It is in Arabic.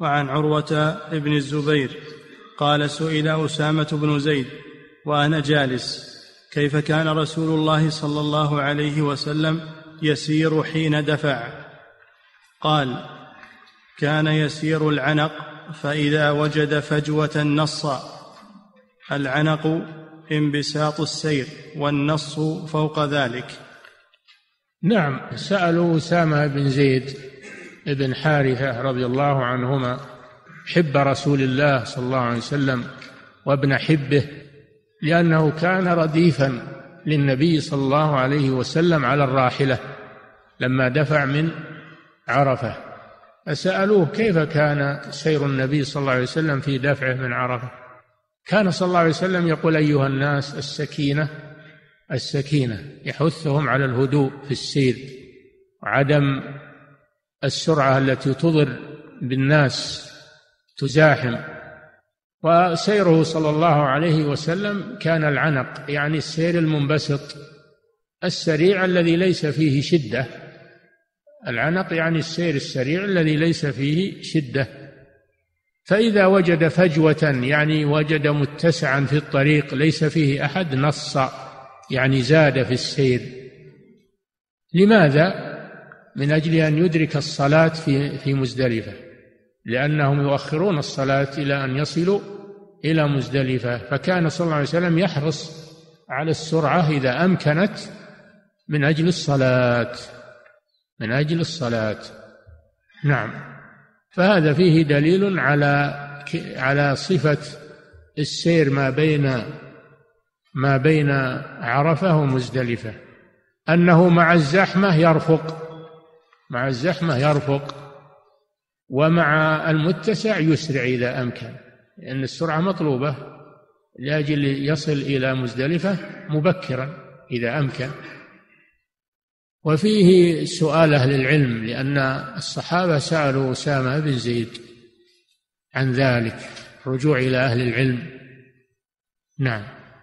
وعن عروة بن الزبير قال سئل أسامة بن زيد وأنا جالس كيف كان رسول الله صلى الله عليه وسلم يسير حين دفع؟ قال كان يسير العنق فإذا وجد فجوة نص العنق انبساط السير والنص فوق ذلك. نعم سألوا أسامة بن زيد بن حارثة رضي الله عنهما حب رسول الله صلى الله عليه وسلم وابن حبه لأنه كان رديفا للنبي صلى الله عليه وسلم على الراحلة لما دفع من عرفة. فسألوه كيف كان سير النبي صلى الله عليه وسلم في دفعه من عرفة. كان صلى الله عليه وسلم يقول أيها الناس السكينة السكينة يحثهم على الهدوء في السير وعدم السرعة التي تضر بالناس تزاحم. وسيره صلى الله عليه وسلم كان العنق يعني السير المنبسط السريع الذي ليس فيه شدة. العنق يعني السير السريع الذي ليس فيه شدة. فإذا وجد فجوة يعني وجد متسعا في الطريق ليس فيه أحد نص يعني زاد في السير. لماذا؟ من أجل أن يدرك الصلاة في في مزدلفة لأنهم يؤخرون الصلاة إلى أن يصلوا إلى مزدلفة. فكان صلى الله عليه وسلم يحرص على السرعة إذا أمكنت من أجل الصلاة. من أجل الصلاة. نعم. فهذا فيه دليل على على صفة السير ما بين ما بين عرفة ومزدلفة. أنه مع الزحمة يرفق. مع الزحمه يرفق ومع المتسع يسرع إذا أمكن لأن السرعة مطلوبة لأجل يصل إلى مزدلفة مبكرا إذا أمكن. وفيه سؤال أهل العلم لأن الصحابة سألوا أسامة بن زيد عن ذلك رجوع إلى أهل العلم. نعم.